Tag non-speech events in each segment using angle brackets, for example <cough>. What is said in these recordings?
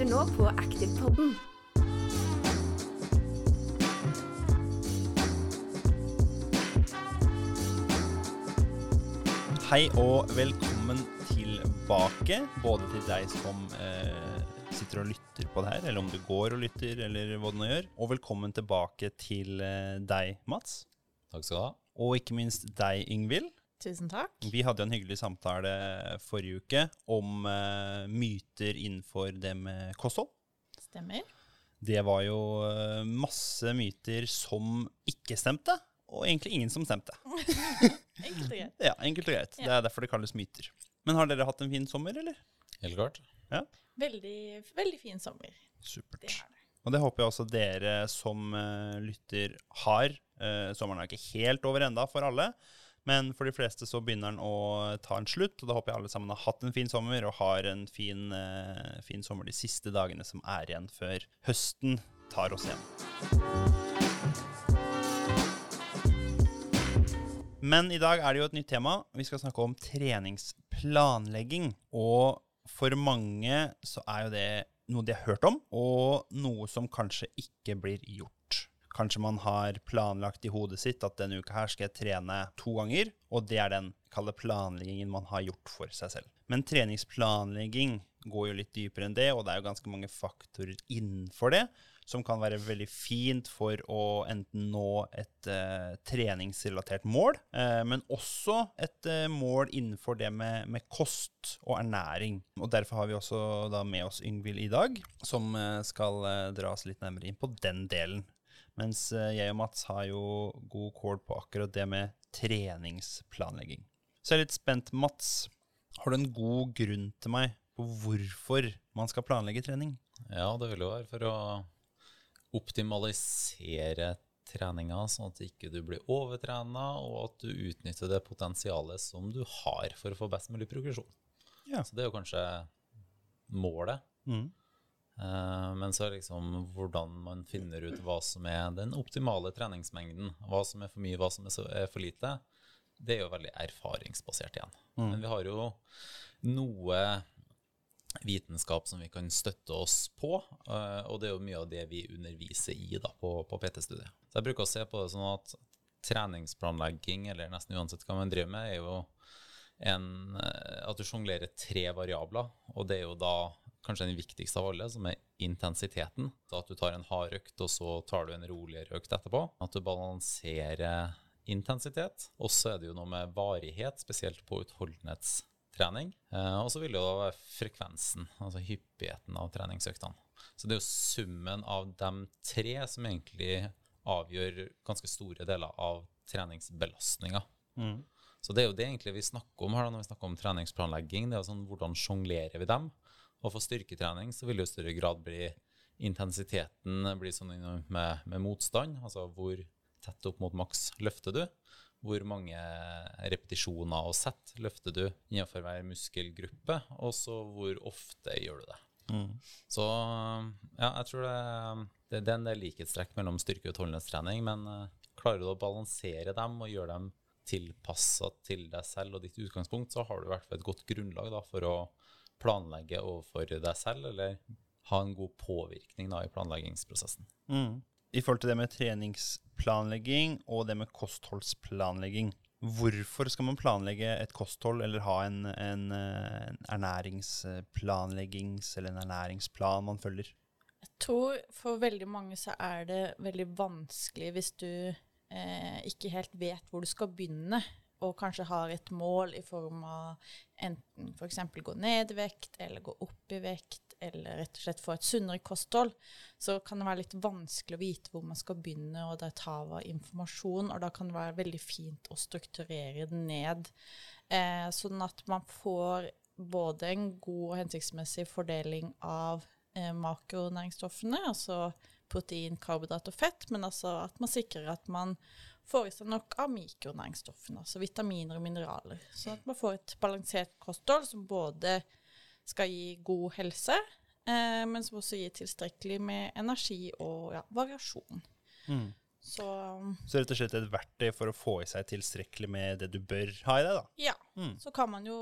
lytter nå på Aktivpodden. Hei og velkommen tilbake, både til deg som eh, sitter og lytter på det her, eller om du går og lytter, eller hva du nå gjør. Og velkommen tilbake til eh, deg, Mats. Takk skal du ha. Og ikke minst deg, Yngvild. Tusen takk. Vi hadde en hyggelig samtale forrige uke om uh, myter innenfor det med kosthold. Stemmer. Det var jo uh, masse myter som ikke stemte, og egentlig ingen som stemte. <laughs> Enkelt og greit. Ja, enkelt og greit. Det er derfor det kalles myter. Men har dere hatt en fin sommer, eller? Helt klart. Ja, Veldig, veldig fin sommer. supert. Det er det. Og det håper jeg også dere som uh, lytter har. Uh, sommeren er ikke helt over enda for alle, men for de fleste så begynner den å ta en slutt. Og da håper jeg alle sammen har hatt en fin sommer og har en fin, eh, fin sommer de siste dagene som er igjen før høsten tar oss hjem. Men i dag er det jo et nytt tema. Vi skal snakke om treningsplanlegging. Og for mange så er jo det noe de har hørt om, og noe som kanskje ikke blir gjort. Kanskje man har planlagt i hodet sitt at denne uka her skal jeg trene to ganger, og det er den kalde planleggingen man har gjort for seg selv. Men treningsplanlegging går jo litt dypere enn det, og det er jo ganske mange faktorer innenfor det som kan være veldig fint for å enten nå et eh, treningsrelatert mål, eh, men også et eh, mål innenfor det med, med kost og ernæring. Og Derfor har vi også da med oss Yngvild i dag, som skal dra oss litt nærmere inn på den delen. Mens eh, jeg og Mats har jo god kål på akkurat det med treningsplanlegging. Så jeg er litt spent, Mats. Har du en god grunn til meg på hvorfor man skal planlegge trening? Ja, det vil jo være for å optimalisere treninga, sånn at ikke du blir overtrena, og at du utnytter det potensialet som du har for å få best mulig progresjon. Ja. Så det er jo kanskje målet. Mm. Eh, Men så er det liksom hvordan man finner ut hva som er den optimale treningsmengden. Hva som er for mye, hva som er for lite. Det er jo veldig erfaringsbasert igjen. Men vi har jo noe vitenskap som vi kan støtte oss på, eh, og det er jo mye av det vi underviser i da, på, på PT-studiet. Så jeg bruker å se på det sånn at treningsplanlegging, eller nesten uansett hva man driver med, er jo en, eh, at du sjonglerer tre variabler, og det er jo da kanskje den viktigste av alle, som er intensiteten. Så at du tar en hard økt, og så tar du en roligere økt etterpå. At du balanserer intensitet. Og så er det jo noe med varighet, spesielt på utholdenhetstrening. Eh, og så vil det jo være frekvensen, altså hyppigheten av treningsøktene. Så det er jo summen av de tre som egentlig avgjør ganske store deler av treningsbelastninga. Så det er jo det egentlig vi snakker om her når vi snakker om treningsplanlegging. Det er jo sånn, Hvordan sjonglerer vi dem? Og for styrketrening så vil det i større grad bli intensiteten bli sånn med, med motstand. Altså hvor tett opp mot maks løfter du? Hvor mange repetisjoner og sett løfter du innenfor hver muskelgruppe? Og så hvor ofte gjør du det? Så ja, jeg tror det, det, det er en del likhetstrekk mellom styrke- og utholdenhetstrening, men eh, klarer du å balansere dem og gjøre dem tilpassa til deg selv og ditt utgangspunkt, så har du i hvert fall et godt grunnlag da, for å planlegge overfor deg selv, eller ha en god påvirkning da, i planleggingsprosessen. Mm. I forhold til det med treningsplanlegging og det med kostholdsplanlegging. Hvorfor skal man planlegge et kosthold eller ha en, en, en ernæringsplanleggings- eller en ernæringsplan man følger? Jeg tror for veldig mange så er det veldig vanskelig hvis du eh, ikke helt vet hvor du skal begynne, og kanskje har et mål i form av enten f.eks. gå ned i vekt, eller gå opp i vekt, eller rett og slett få et sunnere kosthold, så kan det være litt vanskelig å vite hvor man skal begynne, og er et av informasjon, og da kan det være veldig fint å strukturere det ned, eh, sånn at man får både en god og hensiktsmessig fordeling av eh, makronæringsstoffene, altså protein, karbohydrat og fett, men altså at man sikrer at man får i seg nok av mikronæringsstoffene, altså vitaminer og mineraler. Så at man får et balansert kosthold som både skal gi god helse, eh, men som også gir tilstrekkelig med energi og ja, variasjon. Så Så rett og slett et verktøy for å få i seg tilstrekkelig med det du bør ha i deg, da. ja. Mm. Så kan man jo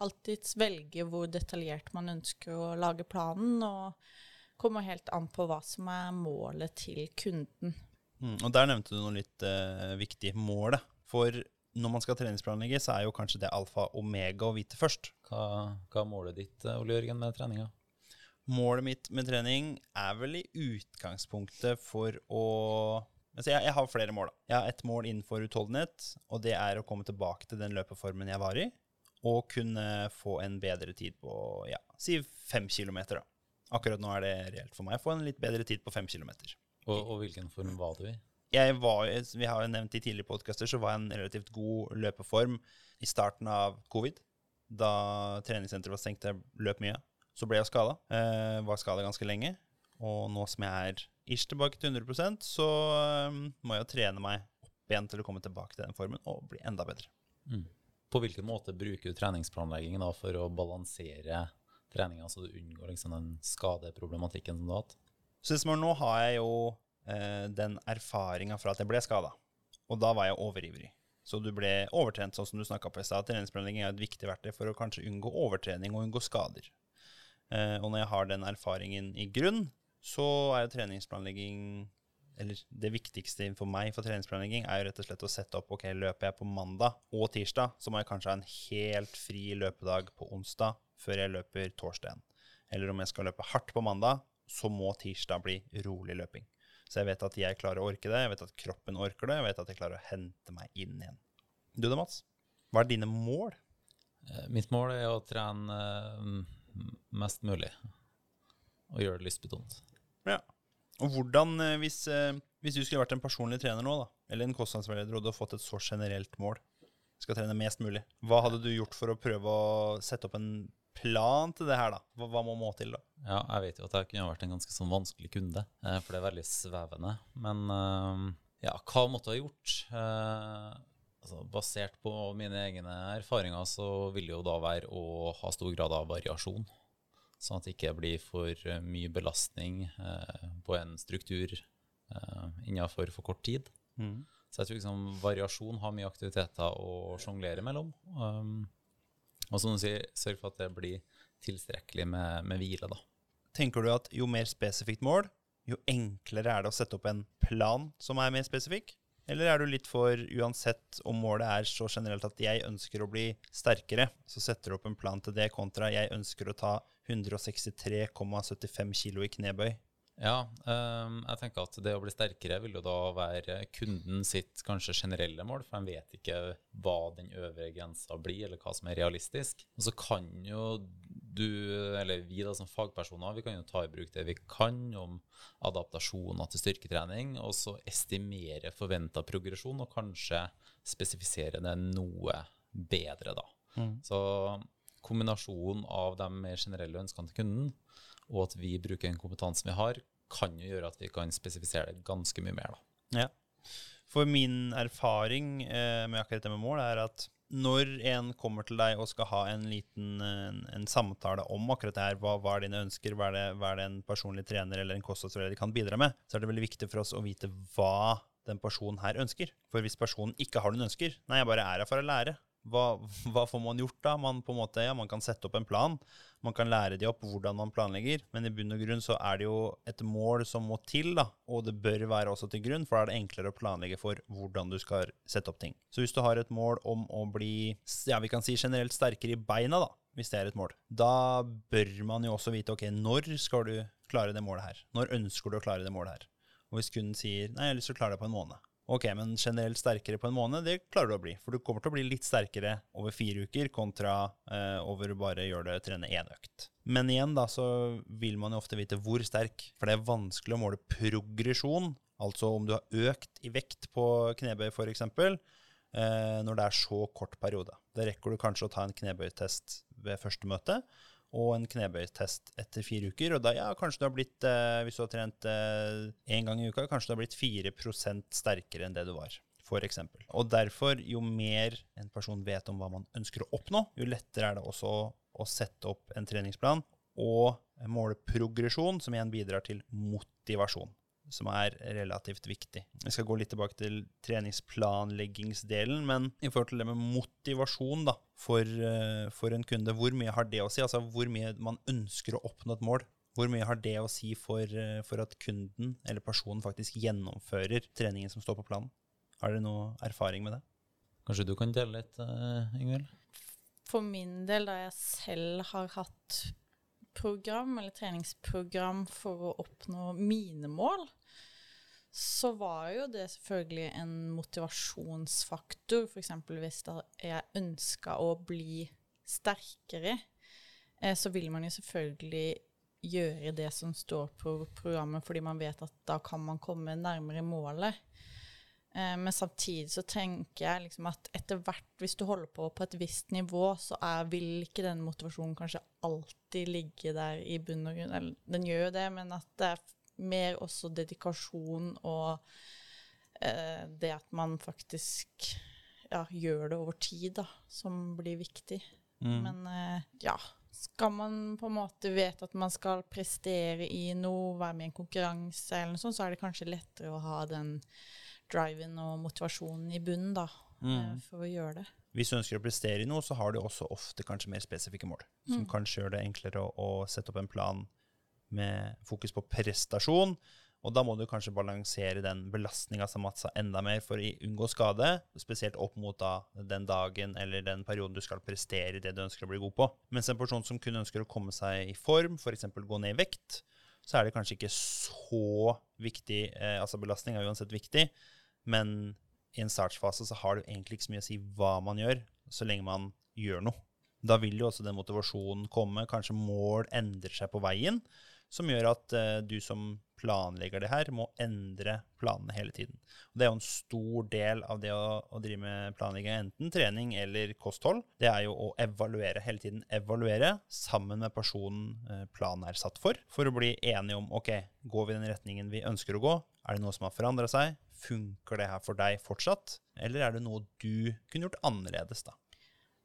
alltids velge hvor detaljert man ønsker å lage planen, og kommer helt an på hva som er målet til kunden. Mm. Og der nevnte du noe litt uh, viktig, målet. For når man skal treningsplanlegge, så er jo kanskje det alfa og omega å vite først. Hva, hva er målet ditt, eh, Ole Jørgen, med treninga? Målet mitt med trening er vel i utgangspunktet for å altså jeg, jeg har flere mål. da. Jeg har et mål innenfor utholdenhet, og det er å komme tilbake til den løpeformen jeg var i, og kunne få en bedre tid på ja, si fem kilometer. da. Akkurat nå er det reelt for meg. å Få en litt bedre tid på fem kilometer. Og, og hvilken form var du i? Jeg var, vi har jo nevnt i tidligere podkaster, så var jeg en relativt god løpeform i starten av covid. Da treningssenteret var stengt, jeg løp mye. Så ble jeg skada. Eh, var skada ganske lenge. Og nå som jeg er ish tilbake til 100% så um, må jeg jo trene meg opp igjen til å komme tilbake til den formen og bli enda bedre. Mm. På hvilken måte bruker du treningsplanleggingen da, for å balansere treninga, så du unngår liksom den skadeproblematikken som du har hatt? Så nå, har jeg jo eh, den erfaringa fra at jeg ble skada. Og da var jeg overivrig. Så du ble overtrent, sånn som du snakka på i stad. Treningsplanlegging er et viktig verktøy for å kanskje unngå overtrening og unngå skader. Eh, og når jeg har den erfaringen i grunn, så er jo treningsplanlegging Eller det viktigste for meg for treningsplanlegging er jo rett og slett å sette opp ok, løper jeg på mandag og tirsdag, så må jeg kanskje ha en helt fri løpedag på onsdag før jeg løper torsdagen. Eller om jeg skal løpe hardt på mandag, så må tirsdag bli rolig løping. Så jeg vet at jeg klarer å orke det, jeg vet at kroppen orker det, jeg vet at jeg klarer å hente meg inn igjen. Du da, Mats? Hva er dine mål? Eh, Mitt mål er å trene eh, mest mulig og gjøre det lystbetont. Ja. Og hvordan, eh, hvis, hvis du skulle vært en personlig trener nå, da, eller en kostnadsveileder, og du hadde fått et så generelt mål, skal trene mest mulig, hva hadde du gjort for å prøve å sette opp en plan til det her, da? Hva, hva må må til, da? Ja, jeg vet jo at jeg kunne vært en ganske sånn vanskelig kunde, eh, for det er veldig svevende. Men eh, ja, hva måtte jeg ha gjort? Eh, altså, basert på mine egne erfaringer så vil det jo da være å ha stor grad av variasjon. Sånn at det ikke blir for mye belastning eh, på en struktur eh, innenfor for kort tid. Så jeg tror liksom variasjon har mye aktiviteter å sjonglere mellom. Um, og som du sier, sørg for at det blir tilstrekkelig med, med hvile, da. Tenker du at jo mer spesifikt mål, jo enklere er det å sette opp en plan som er mer spesifikk? Eller er du litt for uansett om målet er så generelt at jeg ønsker å bli sterkere, så setter du opp en plan til det, kontra jeg ønsker å ta 163,75 kilo i knebøy? Ja, ehm, jeg tenker at det å bli sterkere vil jo da være kunden sitt kanskje generelle mål, for en vet ikke hva den øvre grensa blir, eller hva som er realistisk. Og så kan jo du, eller vi da som fagpersoner, vi kan jo ta i bruk det vi kan om adaptasjoner til styrketrening, og så estimere forventa progresjon, og kanskje spesifisere det noe bedre, da. Så kombinasjonen av de mer generelle ønskene til kunden, og at vi bruker den kompetansen vi har, kan jo gjøre at vi kan spesifisere det ganske mye mer. da. Ja. For min erfaring eh, med akkurat det med mål er at når en kommer til deg og skal ha en liten en, en samtale om akkurat det her, hva, hva er dine ønsker, hva er, det, hva er det en personlig trener eller en kostholdsveileder kan bidra med, så er det veldig viktig for oss å vite hva den personen her ønsker. For hvis personen ikke har noen ønsker, nei, jeg bare er her for å lære, hva, hva får man gjort da? Man, på en måte, ja, man kan sette opp en plan, man kan lære de opp hvordan man planlegger, men i bunn og grunn så er det jo et mål som må til, da, og det bør være også til grunn, for da er det enklere å planlegge for hvordan du skal sette opp ting. Så hvis du har et mål om å bli, ja, vi kan si generelt sterkere i beina, da, hvis det er et mål, da bør man jo også vite, ok, når skal du klare det målet her? Når ønsker du å klare det målet her? Og hvis kunden sier, nei, jeg har lyst til å klare det på en måned, Ok, men generelt sterkere på en måned, det klarer du å bli. For du kommer til å bli litt sterkere over fire uker kontra eh, over bare gjøre det trene én økt. Men igjen da, så vil man jo ofte vite hvor sterk, for det er vanskelig å måle progresjon. Altså om du har økt i vekt på knebøy f.eks. Eh, når det er så kort periode. Da rekker du kanskje å ta en knebøytest ved første møte og en knebøytest etter fire uker. Og da ja, kanskje du har blitt, eh, hvis du har trent én eh, gang i uka, kanskje du har blitt 4% sterkere enn det du var. For eksempel. og derfor, jo mer en person vet om hva man ønsker å oppnå, jo lettere er det også å sette opp en treningsplan og måle progresjon, som igjen bidrar til motivasjon. Som er relativt viktig. Vi skal gå litt tilbake til treningsplanleggingsdelen, men i forhold til det med motivasjon da, for, eh, for en kunde, hvor mye har det å si? Altså hvor mye man ønsker å oppnå et mål? Hvor mye har det å si for, eh, for at kunden eller personen faktisk gjennomfører treningen som står på planen? Har dere noe erfaring med det? Kanskje du kan dele litt, uh, Ingvild? For min del, da jeg selv har hatt program eller treningsprogram for å oppnå mine mål, så var jo det selvfølgelig en motivasjonsfaktor. F.eks. hvis jeg ønska å bli sterkere, eh, så vil man jo selvfølgelig gjøre det som står på programmet, fordi man vet at da kan man komme nærmere målet. Eh, men samtidig så tenker jeg liksom at etter hvert, hvis du holder på på et visst nivå, så er, vil ikke den motivasjonen kanskje alltid ligge der i bunn og grunn. Eller den gjør jo det, men at det er mer også dedikasjon og eh, det at man faktisk ja, gjør det over tid, da, som blir viktig. Mm. Men eh, ja, skal man på en måte vite at man skal prestere i noe, være med i en konkurranse eller noe sånt, så er det kanskje lettere å ha den driven og motivasjonen i bunnen da, mm. Eh, for å gjøre det. Hvis du ønsker å prestere i noe, så har du også ofte kanskje mer spesifikke mål, som mm. kanskje gjør det enklere å, å, sette opp en plan med fokus på prestasjon. Og da må du kanskje balansere den belastninga som Mats sa, enda mer for å unngå skade, spesielt opp mot da, den dagen eller den perioden du skal prestere det du ønsker å bli god på. Mens en person som kun ønsker å komme seg i form, f.eks. gå ned i vekt, så er det kanskje ikke så viktig eh, Altså belastning er uansett viktig, men i en startfase så har det egentlig ikke så mye å si hva man gjør, så lenge man gjør noe. Da vil jo også den motivasjonen komme. Kanskje mål endrer seg på veien, som gjør at uh, du som planlegger det her, må endre planene hele tiden. Og det er jo en stor del av det å, å drive med planlegging, enten trening eller kosthold. Det er jo å evaluere hele tiden. Evaluere sammen med personen uh, planen er satt for, for å bli enige om ok, går vi den retningen vi ønsker å gå? Er det noe som har forandra seg? Funker det her for deg fortsatt, eller er det noe du kunne gjort annerledes, da?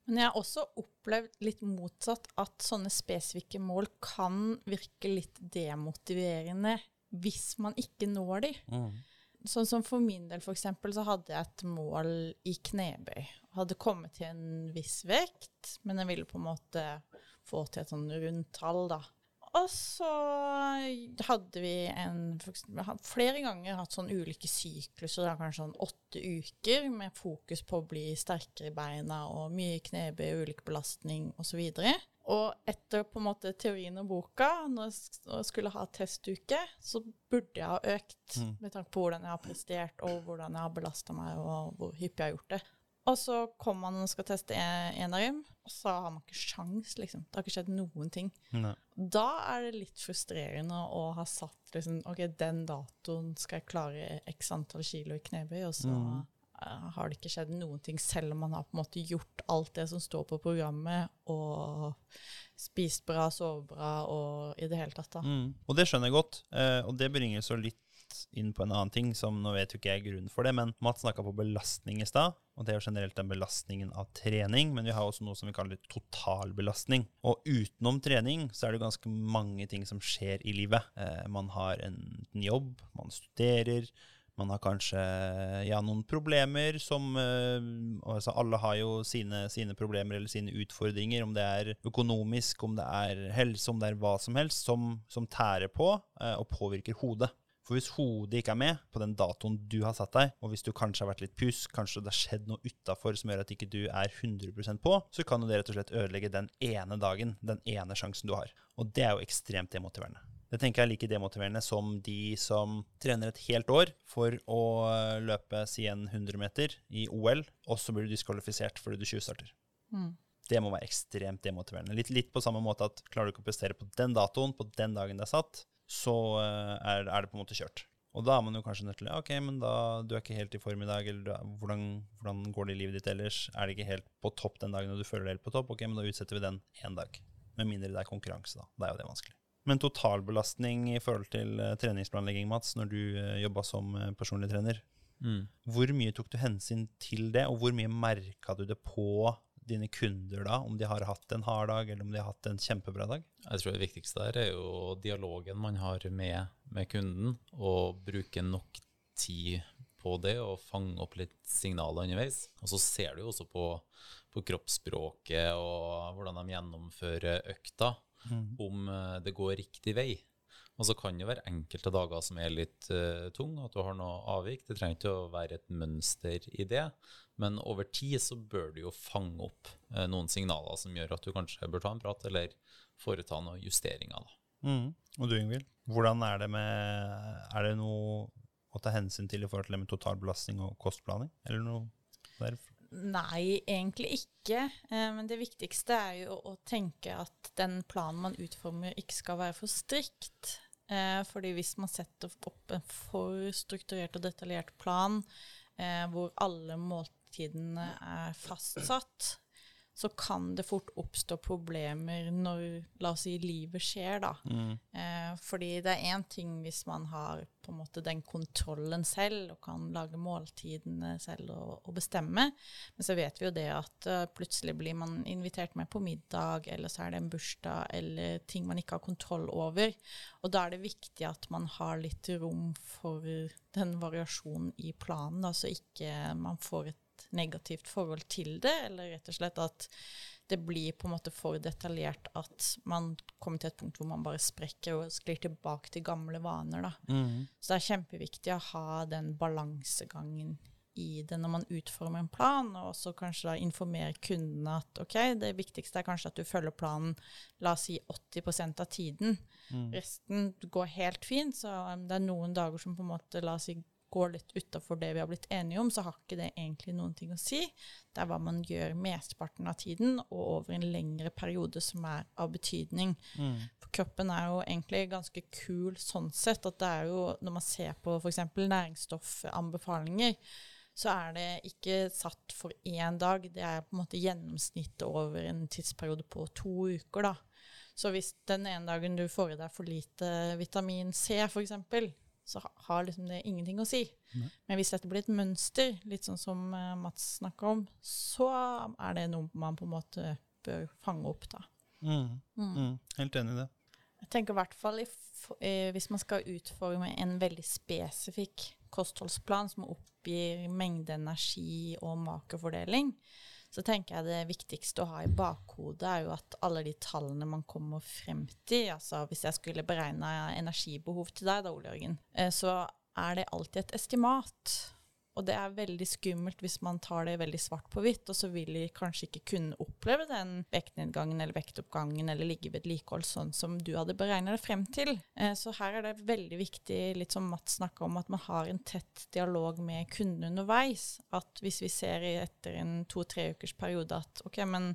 Men jeg har også opplevd litt motsatt, at sånne spesifikke mål kan virke litt demotiverende hvis man ikke når de. Mm. Sånn som for min del, for eksempel, så hadde jeg et mål i knebøy. Hadde kommet til en viss vekt, men jeg ville på en måte få til et sånn rundt tall, da. Og så hadde vi en flere ganger hatt sånn ulike sykluser, da, kanskje sånn åtte uker, med fokus på å bli sterkere i beina og mye knebøy, ulik belastning osv. Og, etter på en måte teorien og boka, når jeg skulle ha testuke, så burde jeg ha økt, mm. med tanke på hvordan jeg har prestert, og hvordan jeg har belasta meg, og hvor hyppig jeg har gjort det. Og så kommer man og skal teste enarium, og så har man ikke sjans, liksom. Det har ikke skjedd noen ting. Nei. Da er det litt frustrerende å ha satt liksom OK, den datoen skal jeg klare x antall kilo i knebøy, og så mm. uh, har det ikke skjedd noen ting, selv om man har på en måte gjort alt det som står på programmet, og spist bra, sovet bra og i det hele tatt, da. Mm. Og det skjønner jeg godt, uh, og det bringer så litt inn på en annen ting, som nå vet jo ikke jeg grunnen for det, men Mats snakka på belastning i stad. Og det er jo generelt den belastningen av trening, men vi har også noe som vi kaller totalbelastning. Og utenom trening så er det ganske mange ting som skjer i livet. Eh, man har en jobb, man studerer. Man har kanskje ja, noen problemer som uh, altså Alle har jo sine, sine, problemer eller sine utfordringer, om det er økonomisk, om det er helse, om det er hva som helst, som, som tærer på uh, og påvirker hodet. For hvis hodet ikke er med på den datoen du har satt deg, og hvis du kanskje har vært litt pjusk, kanskje det har skjedd noe utafor som gjør at ikke du er 100% på, så kan det rett og slett ødelegge den ene dagen, den ene sjansen du har. Og det er jo ekstremt demotiverende. Det tenker jeg er like demotiverende som de som trener et helt år for å løpe si en 100 meter i OL, og så blir du diskvalifisert fordi du tjuvstarter. Mm. Det må være ekstremt demotiverende. Litt, litt, på samme måte at klarer du ikke å prestere på den datoen, på den dagen det er satt, så eh, er, er, det på en måte kjørt. Og da er man jo kanskje nødt til Ok, men da, du er ikke helt i form i dag, eller du, hvordan, hvordan, går det i livet ditt ellers? Er det ikke helt på topp den dagen og du føler det helt på topp? Ok, men da utsetter vi den én dag. Med mindre det er konkurranse, da. Da er jo det vanskelig. Men totalbelastning i forhold til uh, treningsplanlegging, Mats, når du uh, eh, jobba som personlig trener, mm. hvor mye tok du hensyn til det, og hvor mye merka du det på dine kunder da, om de har hatt en hard dag, eller om de har hatt en kjempebra dag? Jeg tror det viktigste der er jo dialogen man har med, med kunden, og bruke nok tid på det og fange opp litt signaler underveis. Og så ser du jo også på, på kroppsspråket og hvordan de gjennomfører økta, om eh, det går riktig vei. Og så kan det være enkelte dager som er litt uh, tunge, at du har noe avvik. Det trenger ikke å være et mønster i det, men over tid så bør du jo fange opp uh, noen signaler som gjør at du kanskje bør ta en prat, eller foreta noen justeringer. da. Mm. Og du, Ingvild, hvordan er det med Er det noe å ta hensyn til i forhold til det med totalbelastning og kostplaning? Eller noe der? Nei, egentlig ikke. Eh, men det viktigste er jo å tenke at den planen man utformer, ikke skal være for strikt. Eh, fordi hvis man setter opp en for strukturert og detaljert plan, eh, hvor alle måltidene er fastsatt, så kan det fort oppstå problemer når, la oss si, livet skjer, da. Mm. Eh, fordi det er én ting hvis man har på en måte den kontrollen selv og kan lage måltidene selv og, og bestemme, men så vet vi jo det at uh, plutselig blir man invitert med på middag, eller så er det en bursdag eller ting man ikke har kontroll over. Og da er det viktig at man har litt rom for den variasjonen i planen, da, så ikke man får et negativt forhold til det, eller rett og slett at det blir på en måte for detaljert at man kommer til et punkt hvor man bare sprekker og sklir tilbake til gamle vaner. Mm. Så det er kjempeviktig å ha den balansegangen i det når man utformer en plan, og også kanskje da informere kundene at ok, det viktigste er kanskje at du følger planen la oss si 80% av tiden. Mm. Resten går helt fint, så um, det er noen dager som på en måte la oss si går litt utafor det vi har blitt enige om, så har ikke det egentlig noen ting å si. Det er hva man gjør mesteparten av tiden, og over en lengre periode som er av betydning. Mm. For kroppen er jo egentlig ganske kul sånn sett, at det er jo, når man ser på f.eks. næringsstoffanbefalinger, så er det ikke satt for én dag, det er på en måte gjennomsnittet over en tidsperiode på to uker, da. Så hvis den ene dagen du får i deg for lite vitamin C, f.eks., så har liksom det ingenting å si. Nei. Men hvis dette blir et mønster, litt sånn som uh, Mats snakka om, så er det noe man på en måte bør fange opp, da. Mm. Mm. Mm. Helt enig i det. Jeg tenker i hvert fall eh, hvis man skal utforme en veldig spesifikk kostholdsplan som oppgir mengde energi og makefordeling, så tenker jeg det viktigste å ha i bakhodet er jo at alle de tallene man kommer frem til, altså hvis jeg skulle beregne energibehov til deg da, Ole Jørgen, eh, så er det alltid et estimat. Og det er veldig skummelt hvis man tar det veldig svart på hvitt, og så vil de kanskje ikke kunne oppleve den vektnedgangen eller vektoppgangen eller ligge ved vedlikehold sånn som du hadde beregnet det frem til. Eh, Så her er det veldig viktig, litt som Mats snakka om, at man har en tett dialog med kunden underveis. At hvis vi ser etter en to-tre ukers periode at ok, men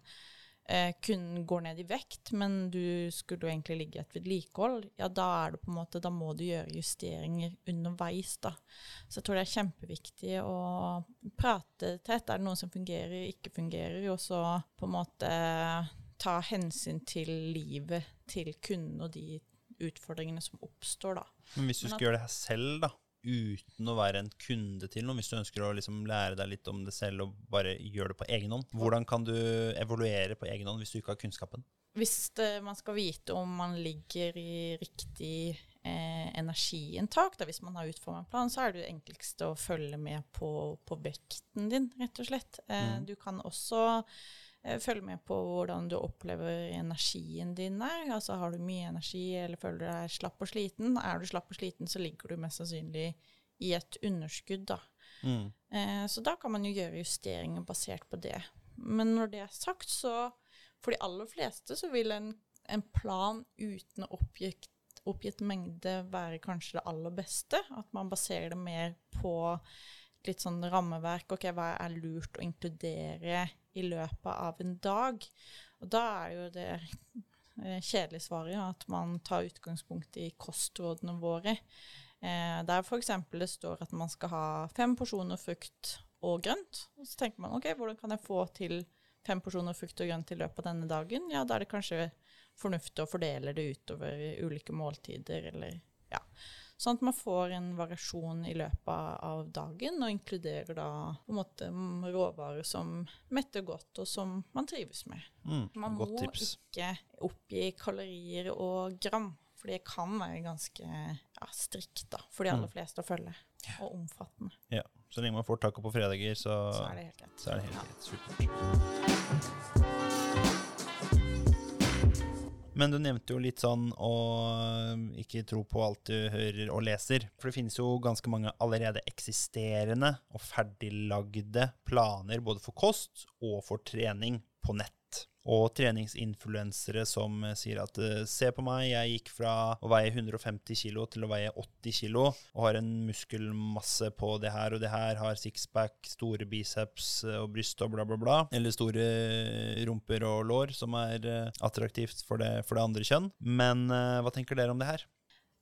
eh, kunden går ned i vekt, men du skulle jo egentlig ligge i et vedlikehold, ja, da er det på en måte, da må du gjøre justeringer underveis, da. Så jeg tror det er kjempeviktig å prate tett. Er det noe som fungerer, ikke fungerer, og så på en måte ta hensyn til livet til kunden og de utfordringene som oppstår, da. Men hvis du Men at- skal gjøre det her selv, da, uten å være en kunde til noen, hvis du ønsker å liksom lære deg litt om det selv og bare gjøre det på egen hånd, hvordan kan du evaluere på egen hånd hvis du ikke har kunnskapen? Hvis det, man skal vite om man ligger i riktig eh, energiinntak, da, hvis man har utformet en plan, så er det enkleste å følge med på, på vekten din, rett og slett. Eh, mm. Du kan også eh, følge med på hvordan du opplever energien din der. Altså har du mye energi, eller føler du deg slapp og sliten? Er du slapp og sliten, så ligger du mest sannsynlig i et underskudd, da. Mm. Eh, så da kan man jo gjøre justeringer basert på det. Men når det er sagt, så for de aller fleste så vil en, en plan uten oppgitt, oppgitt mengde være kanskje det aller beste. At man baserer det mer på litt sånn rammeverk. Ok, hva er lurt å inkludere i løpet av en dag? Og da er jo det eh, kjedelige svaret at man tar utgangspunkt i kostrådene våre. Eh, der f.eks. det står at man skal ha fem porsjoner frukt og grønt. Og så tenker man ok, hvordan kan jeg få til fem porsjoner frukt og grønt i løpet av denne dagen? Ja, da er det kanskje fornuftig å fordele det utover ulike måltider, eller. Sånn at man får en variasjon i løpet av dagen, og inkluderer da på en måte råvarer som metter godt, og som man trives med. Mm, Man må tips. ikke oppgi kalorier og gram, for det kan være ganske ja, strikt da, for de aller Mm. fleste å følge, og omfattende. Ja, Så lenge man får taco på fredager, så, Så er det helt greit. så er det helt greit. Supert. Men du nevnte jo litt sånn å ikke tro på alt du hører og leser. For det finnes jo ganske mange allerede eksisterende og ferdiglagde planer både for kost og for trening på nett. Og treningsinfluensere som eh, sier at eh, se på meg, jeg gikk fra å veie 150 kilo til å veie 80 kilo, og har en muskelmasse på det her og det her, har sixpack, store biceps eh, og bryst og bla, bla, bla. Eller store rumper og lår, som er attraktivt for det, for det andre kjønn. Men hva tenker dere om det her?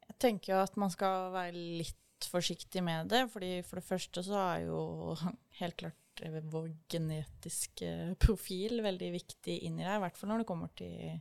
Jeg tenker jo at man skal være litt forsiktig med det, fordi for det første så er jo <laughs> helt klart eh, vår genetiske profil veldig viktig inni deg, i hvert fall når det kommer til,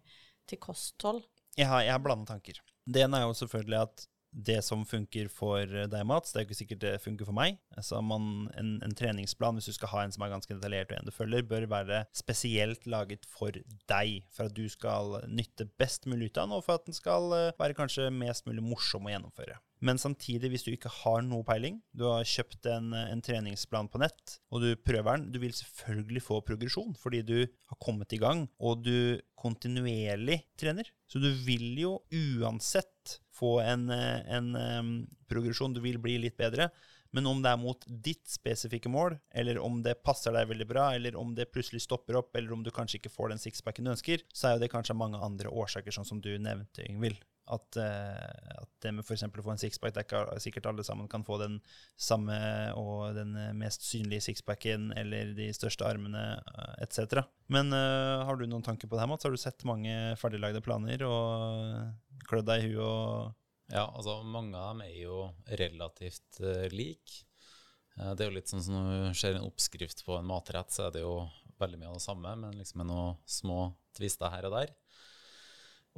til kosthold. Jeg har, jeg har blanda tanker. Det ene er jo selvfølgelig at det som funker for deg, Mats, det er jo ikke sikkert det funker for meg. Altså man, en, en treningsplan, hvis du skal ha en som er ganske detaljert og en du følger, bør være spesielt laget for deg, for at du skal nytte best mulig ut av den, og for at den skal eh, være kanskje mest mulig morsom å gjennomføre. Men samtidig, hvis du ikke har noe peiling, du har kjøpt en, en treningsplan på nett, og du prøver den, du vil selvfølgelig få progresjon, fordi du har kommet i gang, og du kontinuerlig trener. Så du vil jo uansett få en, eh, en um, progresjon, du vil bli litt bedre. Men om det er mot ditt spesifikke mål, eller om det passer deg veldig bra, eller om det plutselig stopper opp, eller om du kanskje ikke får den sixpacken du ønsker, så er jo det kanskje mange andre årsaker, sånn som du nevnte, Yngvild. At, eh, at det med f.eks. å få en sixpack, det er ikke sikkert alle sammen kan få den samme og den eh, mest synlige sixpacken eller de største armene eh, etc. Men uh, har du noen tanker på det her, Mats? Har du sett mange ferdiglagde planer og klødd deg i huet og Ja, altså mange av dem er jo relativt uh, like. Uh, det er jo litt sånn som når du ser en oppskrift på en matrett, så er det jo veldig mye av det samme, men liksom med noen små tvister her og der.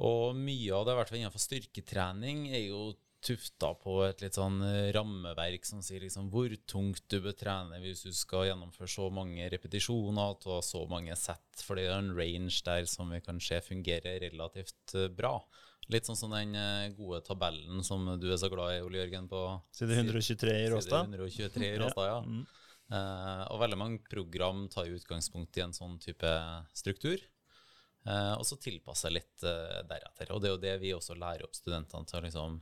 Og mye av det, i hvert fall innenfor styrketrening, er jo tufta på et litt sånn eh, rammeverk som sier liksom hvor tungt du bør trene hvis du skal gjennomføre så mange repetisjoner og så mange sett, for det er en range der som vi kan se fungerer relativt eh, bra. Litt sånn som den eh, gode tabellen som du er så glad i, Ole Jørgen, på Side 123 i Råstad? Side 123 i Råstad, ja. Mm. Uh, og veldig mange program tar utgangspunkt i en sånn type struktur. Eh, og så tilpasse litt eh, deretter. Og det er jo det vi også lærer opp studentene til å liksom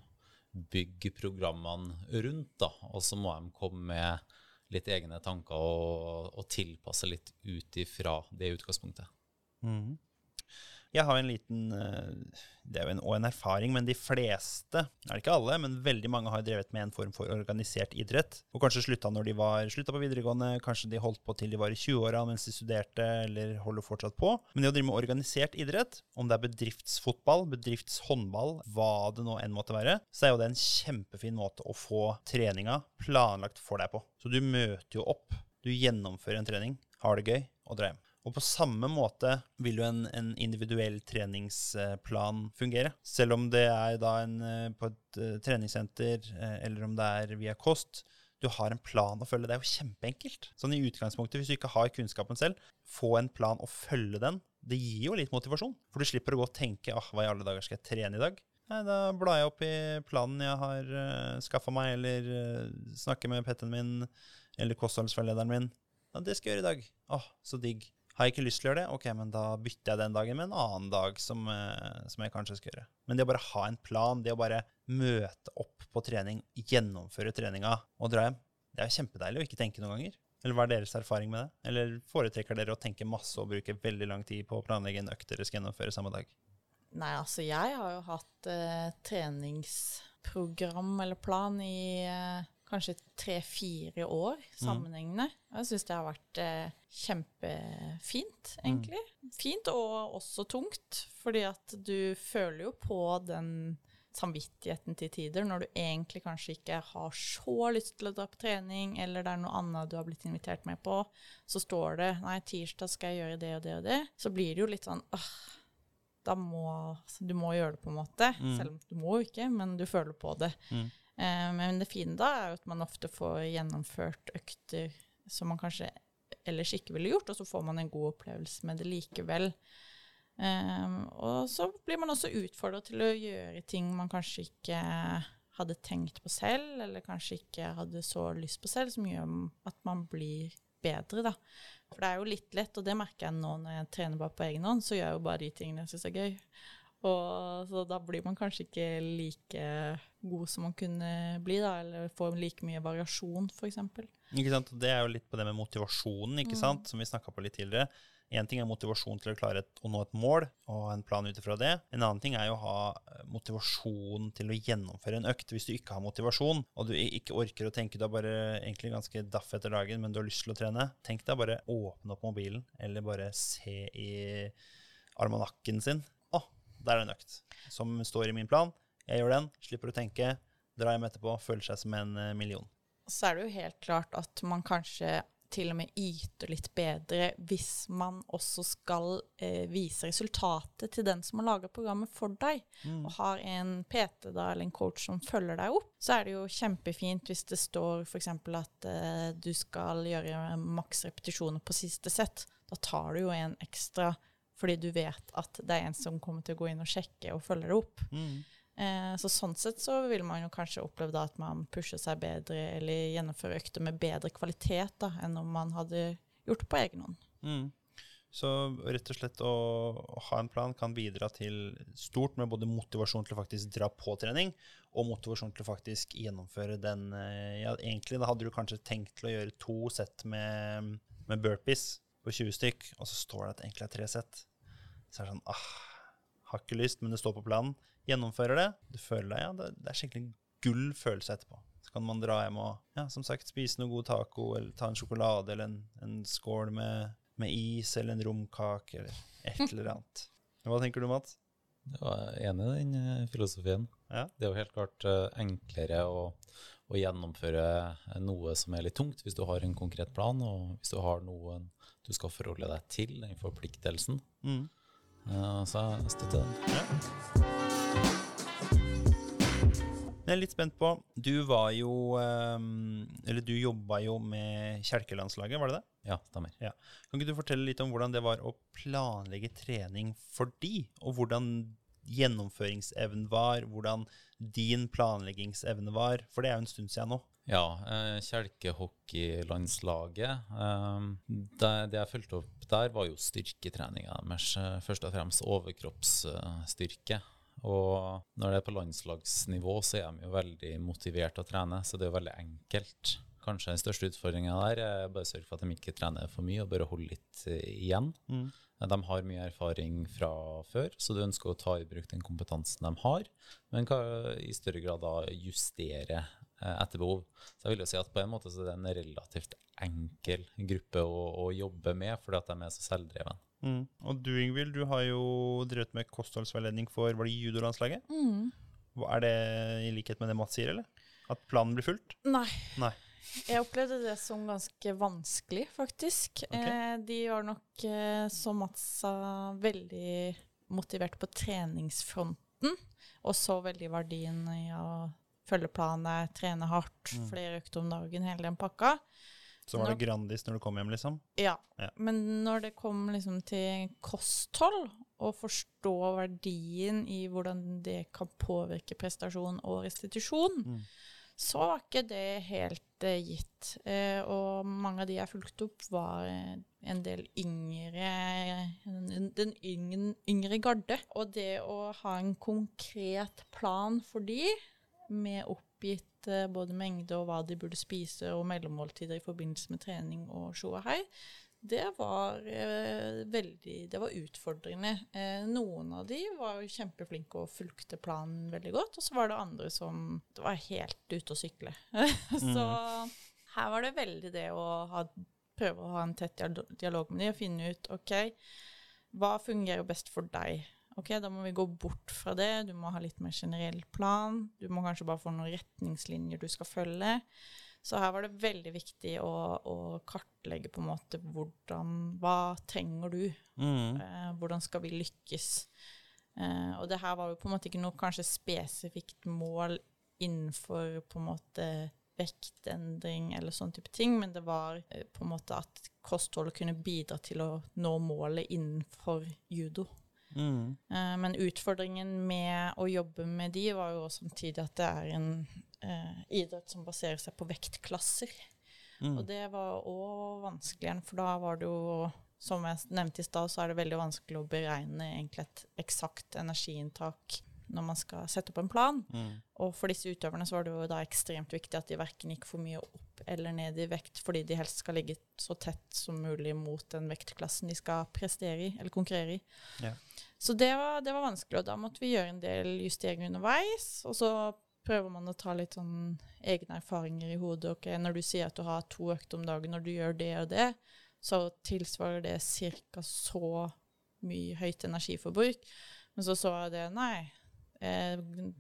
bygge programmene rundt. da, Og så må de komme med litt egne tanker og, og tilpasse litt ut ifra det utgangspunktet. Mhm. Jeg har en liten eh, Det er jo en, og en erfaring, men de fleste, er det ikke alle, men veldig mange har drevet med en form for organisert idrett. Og kanskje slutta når de var slutta på videregående, kanskje de holdt på til de var i 20-åra mens de studerte, eller holder fortsatt på. Men det å drive med organisert idrett, om det er bedriftsfotball, bedriftshåndball, hva det nå enn måtte være, så er jo det en kjempefin måte å få treninga planlagt for deg på. Så du møter jo opp, du gjennomfører en trening, har det gøy og drar hjem. Og på samme måte vil jo en, en individuell treningsplan fungere. Selv om det er en, eh, på et eh, treningssenter, eh, eller om det er via kost. Du har en plan å følge. Det er jo kjempeenkelt. Sånn i utgangspunktet, hvis du ikke har kunnskapen selv, få en plan og følge den. Det gir jo litt motivasjon. For du slipper å gå og tenke ah, hva i alle dager skal jeg trene i dag? Nei, da blar jeg opp i planen jeg har uh, skaffa meg, eller uh, snakker med petten min, eller kostholdsveilederen min. Ja, det skal jeg gjøre i dag. Åh, så digg. Har jeg ikke lyst til å gjøre det? Ok, men da bytter jeg den dagen med en annen dag som, eh, som jeg kanskje skal gjøre. Men det å bare ha en plan, det å bare møte opp på trening, gjennomføre treninga og dra hjem, det er jo kjempedeilig å ikke tenke noen ganger. Eller hva er deres erfaring med det? Eller foretrekker dere å tenke masse og bruke veldig lang tid på å planlegge en økt dere skal gjennomføre samme dag? Nei, altså jeg har jo hatt eh, treningsprogram eller plan i eh, kanskje tre-fire år sammenhengende. Og Jeg syns det har vært eh, kjempefint, egentlig. Fint og også tungt, fordi at du føler jo på den samvittigheten til tider, når du egentlig kanskje ikke har så lyst til å dra på trening, eller det er noe annet du har blitt invitert med på, så står det nei, tirsdag skal jeg gjøre det og det og det, så blir det jo litt sånn åh, da må altså, Du må gjøre det, på en måte. Mm. Selv om du må jo ikke, men du føler på det. Mm. Eh, men det fine da er jo at man ofte får gjennomført økter som man kanskje ellers ikke ville gjort, og så får man en god opplevelse med det likevel. Eh, og så blir man også utfordret til å gjøre ting man kanskje ikke hadde tenkt på selv, eller kanskje ikke hadde så lyst på selv, som gjør at man blir bedre, da. For det er jo litt lett, og det merker jeg nå når jeg trener bare på egen hånd, så gjør jeg jo bare de tingene jeg syns er gøy. Og, så da blir man kanskje ikke like god som man kunne bli, da, eller får like mye variasjon, f.eks. Ikke sant? Og Det er jo litt på det med motivasjonen, ikke Mm. sant? som vi snakka på litt tidligere. Én ting er motivasjon til å klare et, å nå et mål og ha en plan ut ifra det. En annen ting er jo å ha eh, motivasjon til å gjennomføre en økt. Hvis du ikke har motivasjon, og du ikke orker å tenke, du er bare egentlig ganske daff etter dagen, men du har lyst til å trene, tenk deg bare åpne opp mobilen, eller bare se i almanakken sin. Der er en økt som står i min plan. Jeg gjør den, slipper å tenke, drar hjem etterpå, føler seg som en eh, million. Så er det jo helt klart at man kanskje til og med yter litt bedre hvis man også skal eh, vise resultatet til den som har laga programmet for deg, Mm. og har en PT da, eller en coach som følger deg opp, så er det jo kjempefint hvis det står f.eks. at eh, du skal gjøre maks repetisjoner på siste sett. Da tar du jo en ekstra fordi du vet at det er en som kommer til å gå inn og sjekke og følge det opp. Mm. Eh, så sånn sett så vil man jo kanskje oppleve da at man pusher seg bedre, eller gjennomfører økter med bedre kvalitet da, enn om man hadde gjort det på egen hånd. Mm. Så rett og slett å, å ha en plan kan bidra til stort med både motivasjon til å faktisk dra på trening, og motivasjon til å faktisk gjennomføre den eh, Ja, egentlig da hadde du kanskje tenkt til å gjøre to sett med, med burpees på 20 stykk, og så står det at det egentlig er tre sett. Så er det sånn ah, Har ikke lyst, men det står på planen. Gjennomfører det. Du føler deg Ja, det, det er skikkelig gull følelse etterpå. Så kan man dra hjem og ja, som sagt, spise noe god taco, eller ta en sjokolade, eller en, en skål med, med is, eller en romkake, eller et <laughs> eller annet. Hva tenker du, Mats? Jeg er enig i den eh, filosofien. Ja. Det er jo helt klart eh, enklere å, å gjennomføre noe som er litt tungt, hvis du har en konkret plan, og hvis du har noen du skal forholde deg til, den forpliktelsen. Mm. Eh, Så jeg støtter den. Ja. Jeg er litt spent på Du var jo ehm, Eller du jobba jo med kjelkelandslaget, var det det? Ja, stemmer. Kan ikke du fortelle litt om hvordan det var å planlegge trening for de, og hvordan gjennomføringsevnen var, hvordan din planleggingsevne var? For det er jo en stund siden nå. Ja, eh, kjelkehockeylandslaget eh, det, det jeg fulgte opp der, var jo styrketreninga deres. eh, Først og fremst overkroppsstyrke. Og når det er på landslagsnivå, så er de jo veldig motivert til å trene, så det er jo veldig enkelt. Kanskje den største utfordringa der er bare sørge for at de ikke trener for mye, og bare holde litt eh, igjen. Mm. De har mye erfaring fra før, så du ønsker å ta i bruk den kompetansen de har, men i større grad da justere etter behov. Så jeg vil jo si at på en måte så er det en relativt enkel gruppe å, å jobbe med, fordi at de er så selvdreven. Mm. Og du, Ingvild, du har jo drevet med kostholdsveiledning for var det judolandslaget. Mm. Er det i likhet med det Mats sier, eller? At planen blir fulgt? Nei. Nei. Jeg opplevde det som ganske vanskelig, faktisk. Okay. Eh, de var nok, eh, som Mats sa, veldig motivert på treningsfronten, og så veldig verdien i å følge planen, trene hardt, Mm. flere økter om dagen, hele den pakka. Så var det Nå- Grandis når du kom hjem, liksom? Ja. Ja. Men når det kom liksom til kosthold, og forstå verdien i hvordan det kan påvirke prestasjon og restitusjon, Mm. så var ikke det helt eh, gitt. Eh, og mange av de jeg fulgte opp, var eh, en del yngre Den, den yngre, yngre garde. Og det å ha en konkret plan for de, med oppgitt eh, både mengde og hva de burde spise, og mellommåltider i forbindelse med trening og sjå og hei, det var eh, veldig Det var utfordrende. Eh, noen av de var kjempeflinke og fulgte planen veldig godt, og så var det andre som det var helt ute å sykle. <laughs> så her var det veldig det å ha, prøve å ha en tett dialog med dem og finne ut OK, hva fungerer best for deg? Ok, Da må vi gå bort fra det. Du må ha litt mer generell plan. Du må kanskje bare få noen retningslinjer du skal følge. Så her var det veldig viktig å, å kartlegge på en måte hvordan Hva trenger du? Mm. Eh, hvordan skal vi lykkes? Eh, og det her var jo på en måte ikke noe kanskje spesifikt mål innenfor på en måte vektendring eller sånn type ting, men det var eh, på en måte at kostholdet kunne bidra til å nå målet innenfor judo. Mm. Eh, men utfordringen med å jobbe med de var jo samtidig at det er en eh, idrett som baserer seg på vektklasser. Mm. Og det var òg vanskelig for da var det jo som jeg nevnte i stad, så er det veldig vanskelig å beregne egentlig et eksakt energiinntak når man skal sette opp en plan. Mm. Og for disse utøverne så var det jo da ekstremt viktig at de verken gikk for mye opp eller ned i vekt, fordi de helst skal ligge så tett som mulig mot den vektklassen de skal prestere i, eller konkurrere i. Ja. Så det var, det var vanskelig, og da måtte vi gjøre en del justeringer underveis. Og så prøver man å ta litt sånn egne erfaringer i hodet. Ok, når du sier at du har to økter om dagen, når du gjør det og det, så tilsvarer det ca. så mye høyt energiforbruk. Men så så jeg det, nei, eh,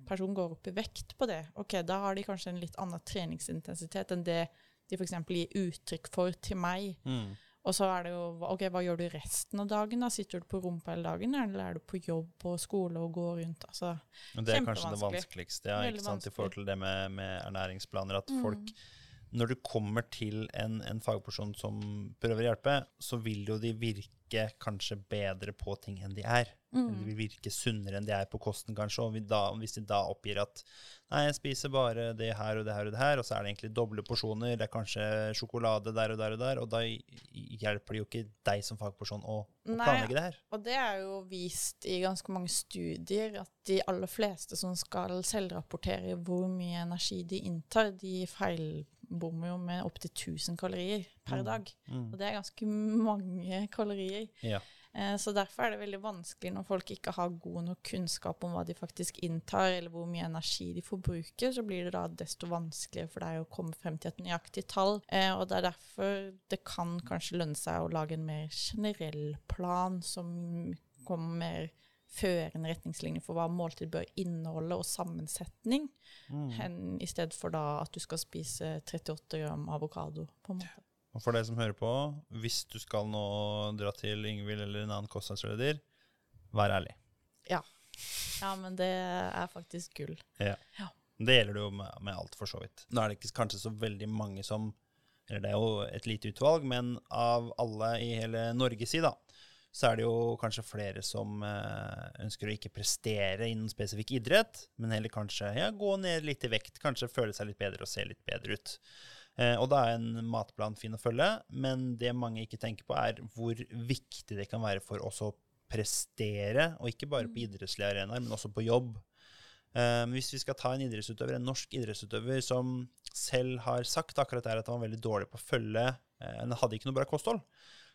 personen går opp i vekt på det. Ok, da har de kanskje en litt annen treningsintensitet enn det de f.eks. gir uttrykk for til meg. Mm. Og så er det jo OK, hva gjør du resten av dagen? da? Sitter du på rumpa hele dagen, eller er du på jobb og skole og går rundt? Altså, Men det er kanskje det vanskeligste, ja, Veldig ikke sant, i forhold til det med, med ernæringsplaner. At Mm. folk Når du kommer til en, en fagperson som prøver å hjelpe, så vil jo de virke kanskje bedre på ting enn de er. Mm. De vil virke sunnere enn de er på kosten, kanskje. Og da, hvis de da oppgir at nei, jeg spiser bare det her og det her og det her, og så er det egentlig doble porsjoner, det er kanskje sjokolade der og der og der, og da hjelper det jo ikke deg som fagperson å, å Nei. planlegge det her. Og det er jo vist i ganske mange studier at de aller fleste som skal selvrapportere hvor mye energi de inntar, de feilbommer jo med opptil 1000 kalorier per dag. Mm. Og det er ganske mange kalorier. Ja. Eh, Så derfor er det veldig vanskelig når folk ikke har god nok kunnskap om hva de faktisk inntar, eller hvor mye energi de forbruker, så blir det da desto vanskeligere for deg å komme frem til et nøyaktig tall. Eh, Og det er derfor det kan kanskje lønne seg å lage en mer generell plan som kommer mer førende retningslinjer for hva måltid bør inneholde, og sammensetning, Mm. hen i stedet for da at du skal spise 38 gram avokado, på en måte. Og for deg som hører på, hvis du skal nå dra til Yngvild eller en annen kostnadsleder, vær ærlig. Ja, men det er faktisk gull. Ja, Det gjelder det jo med, med alt, for så vidt. Nå er det ikke kanskje så veldig mange som Eller det er jo et lite utvalg, men av alle i hele Norge, si da, så er det jo kanskje flere som eh, ønsker å ikke prestere innen spesifikk idrett, men heller kanskje ja, gå ned litt i vekt, kanskje føle seg litt bedre og se litt bedre ut. Eh, og da er en matplan fin å følge, men det mange ikke tenker på, er hvor viktig det kan være for oss å prestere, og ikke bare på idrettslige arenaer, men også på jobb. Um, hvis vi skal ta en idrettsutøver, en norsk idrettsutøver som selv har sagt akkurat der at han var veldig dårlig på å følge Han hadde ikke noe bra kosthold.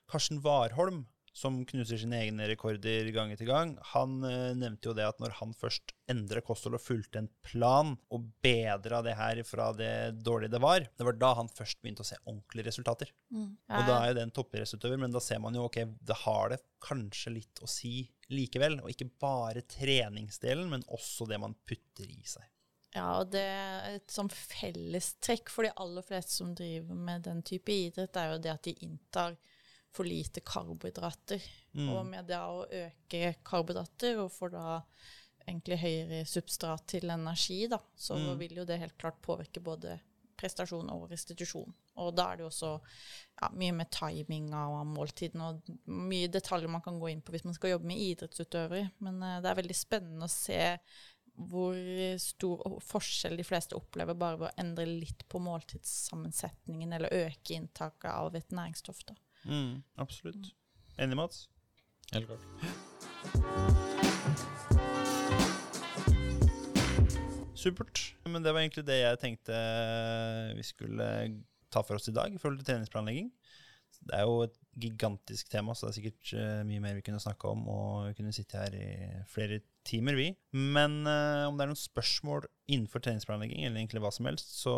Karsten Warholm, som knuser sine egne rekorder gang etter gang, han eh, nevnte jo det at når han først endra kosthold og fulgte en plan og bedra det her fra det dårlige det var, det var da han først begynte å se ordentlige resultater. Og da er jo det en toppidrettsutøver, men da ser man jo ok, det har det kanskje litt å si likevel. Og ikke bare treningsdelen, men også det man putter i seg. Ja, og det er et sånn fellestrekk for de aller fleste som driver med den type idrett, er jo det at de inntar for lite karbohydrater. Mm. Og med det å øke karbohydrater og får da egentlig høyere substrat til energi, da, så Mm. vil jo det helt klart påvirke både prestasjon og restitusjon. Og da er det jo også ja, mye med timinga og måltiden og mye detaljer man kan gå inn på hvis man skal jobbe med idrettsutøvere. Men uh, det er veldig spennende å se hvor stor forskjell de fleste opplever bare ved å endre litt på måltidssammensetningen eller øke inntaket av et næringsstoff. Da. Mm, absolutt. Enig, Mats? Helt klart. Supert. Men det var egentlig det jeg tenkte vi skulle ta for oss i dag i forhold til treningsplanlegging. Det er jo et gigantisk tema, så det er sikkert eh, mye mer vi kunne snakke om, og vi kunne sitte her i flere timer, vi. Men uh, om det er noen spørsmål innenfor treningsplanlegging, eller egentlig hva som helst, så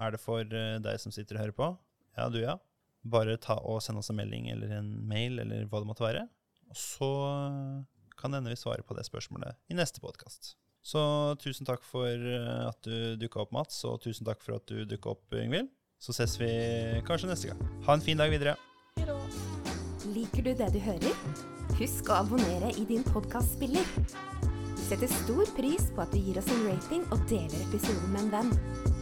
er det for eh, deg som sitter og hører på. Ja, du ja. Bare ta og send oss en melding eller en mail, eller hva det måtte være. Og så kan det hende vi svarer på det spørsmålet i neste podkast. Så tusen takk for eh, at du dukka opp, Mats, og tusen takk for at du dukka opp, Yngvild. Så ses vi kanskje neste gang. Ha en fin dag videre. Liker du det du hører? husk å abonnere i din podkastspiller. Vi setter stor pris på at du gir oss en rating og deler episoden med en venn.